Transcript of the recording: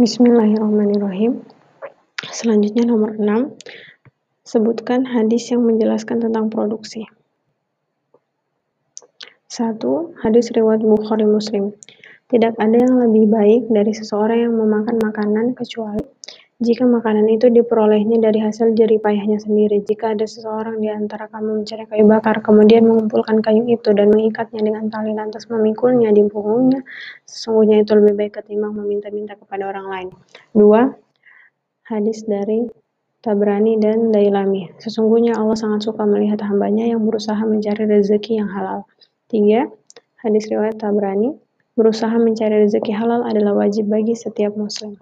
Bismillahirrahmanirrahim. Selanjutnya nomor 6. Sebutkan hadis yang menjelaskan tentang produksi. 1. Hadis riwayat Bukhari Muslim. Tidak ada yang lebih baik dari seseorang yang memakan makanan kecuali jika makanan itu diperolehnya dari hasil jeripayahnya sendiri, jika ada seseorang di antara kamu mencari kayu bakar, kemudian mengumpulkan kayu itu dan mengikatnya dengan tali lantas memikulnya di punggungnya, sesungguhnya itu lebih baik ketimbang meminta-minta kepada orang lain. Dua, hadis dari Tabrani dan Dailami. Sesungguhnya Allah sangat suka melihat hambanya yang berusaha mencari rezeki yang halal. Tiga, hadis riwayat Tabrani. Berusaha mencari rezeki halal adalah wajib bagi setiap muslim.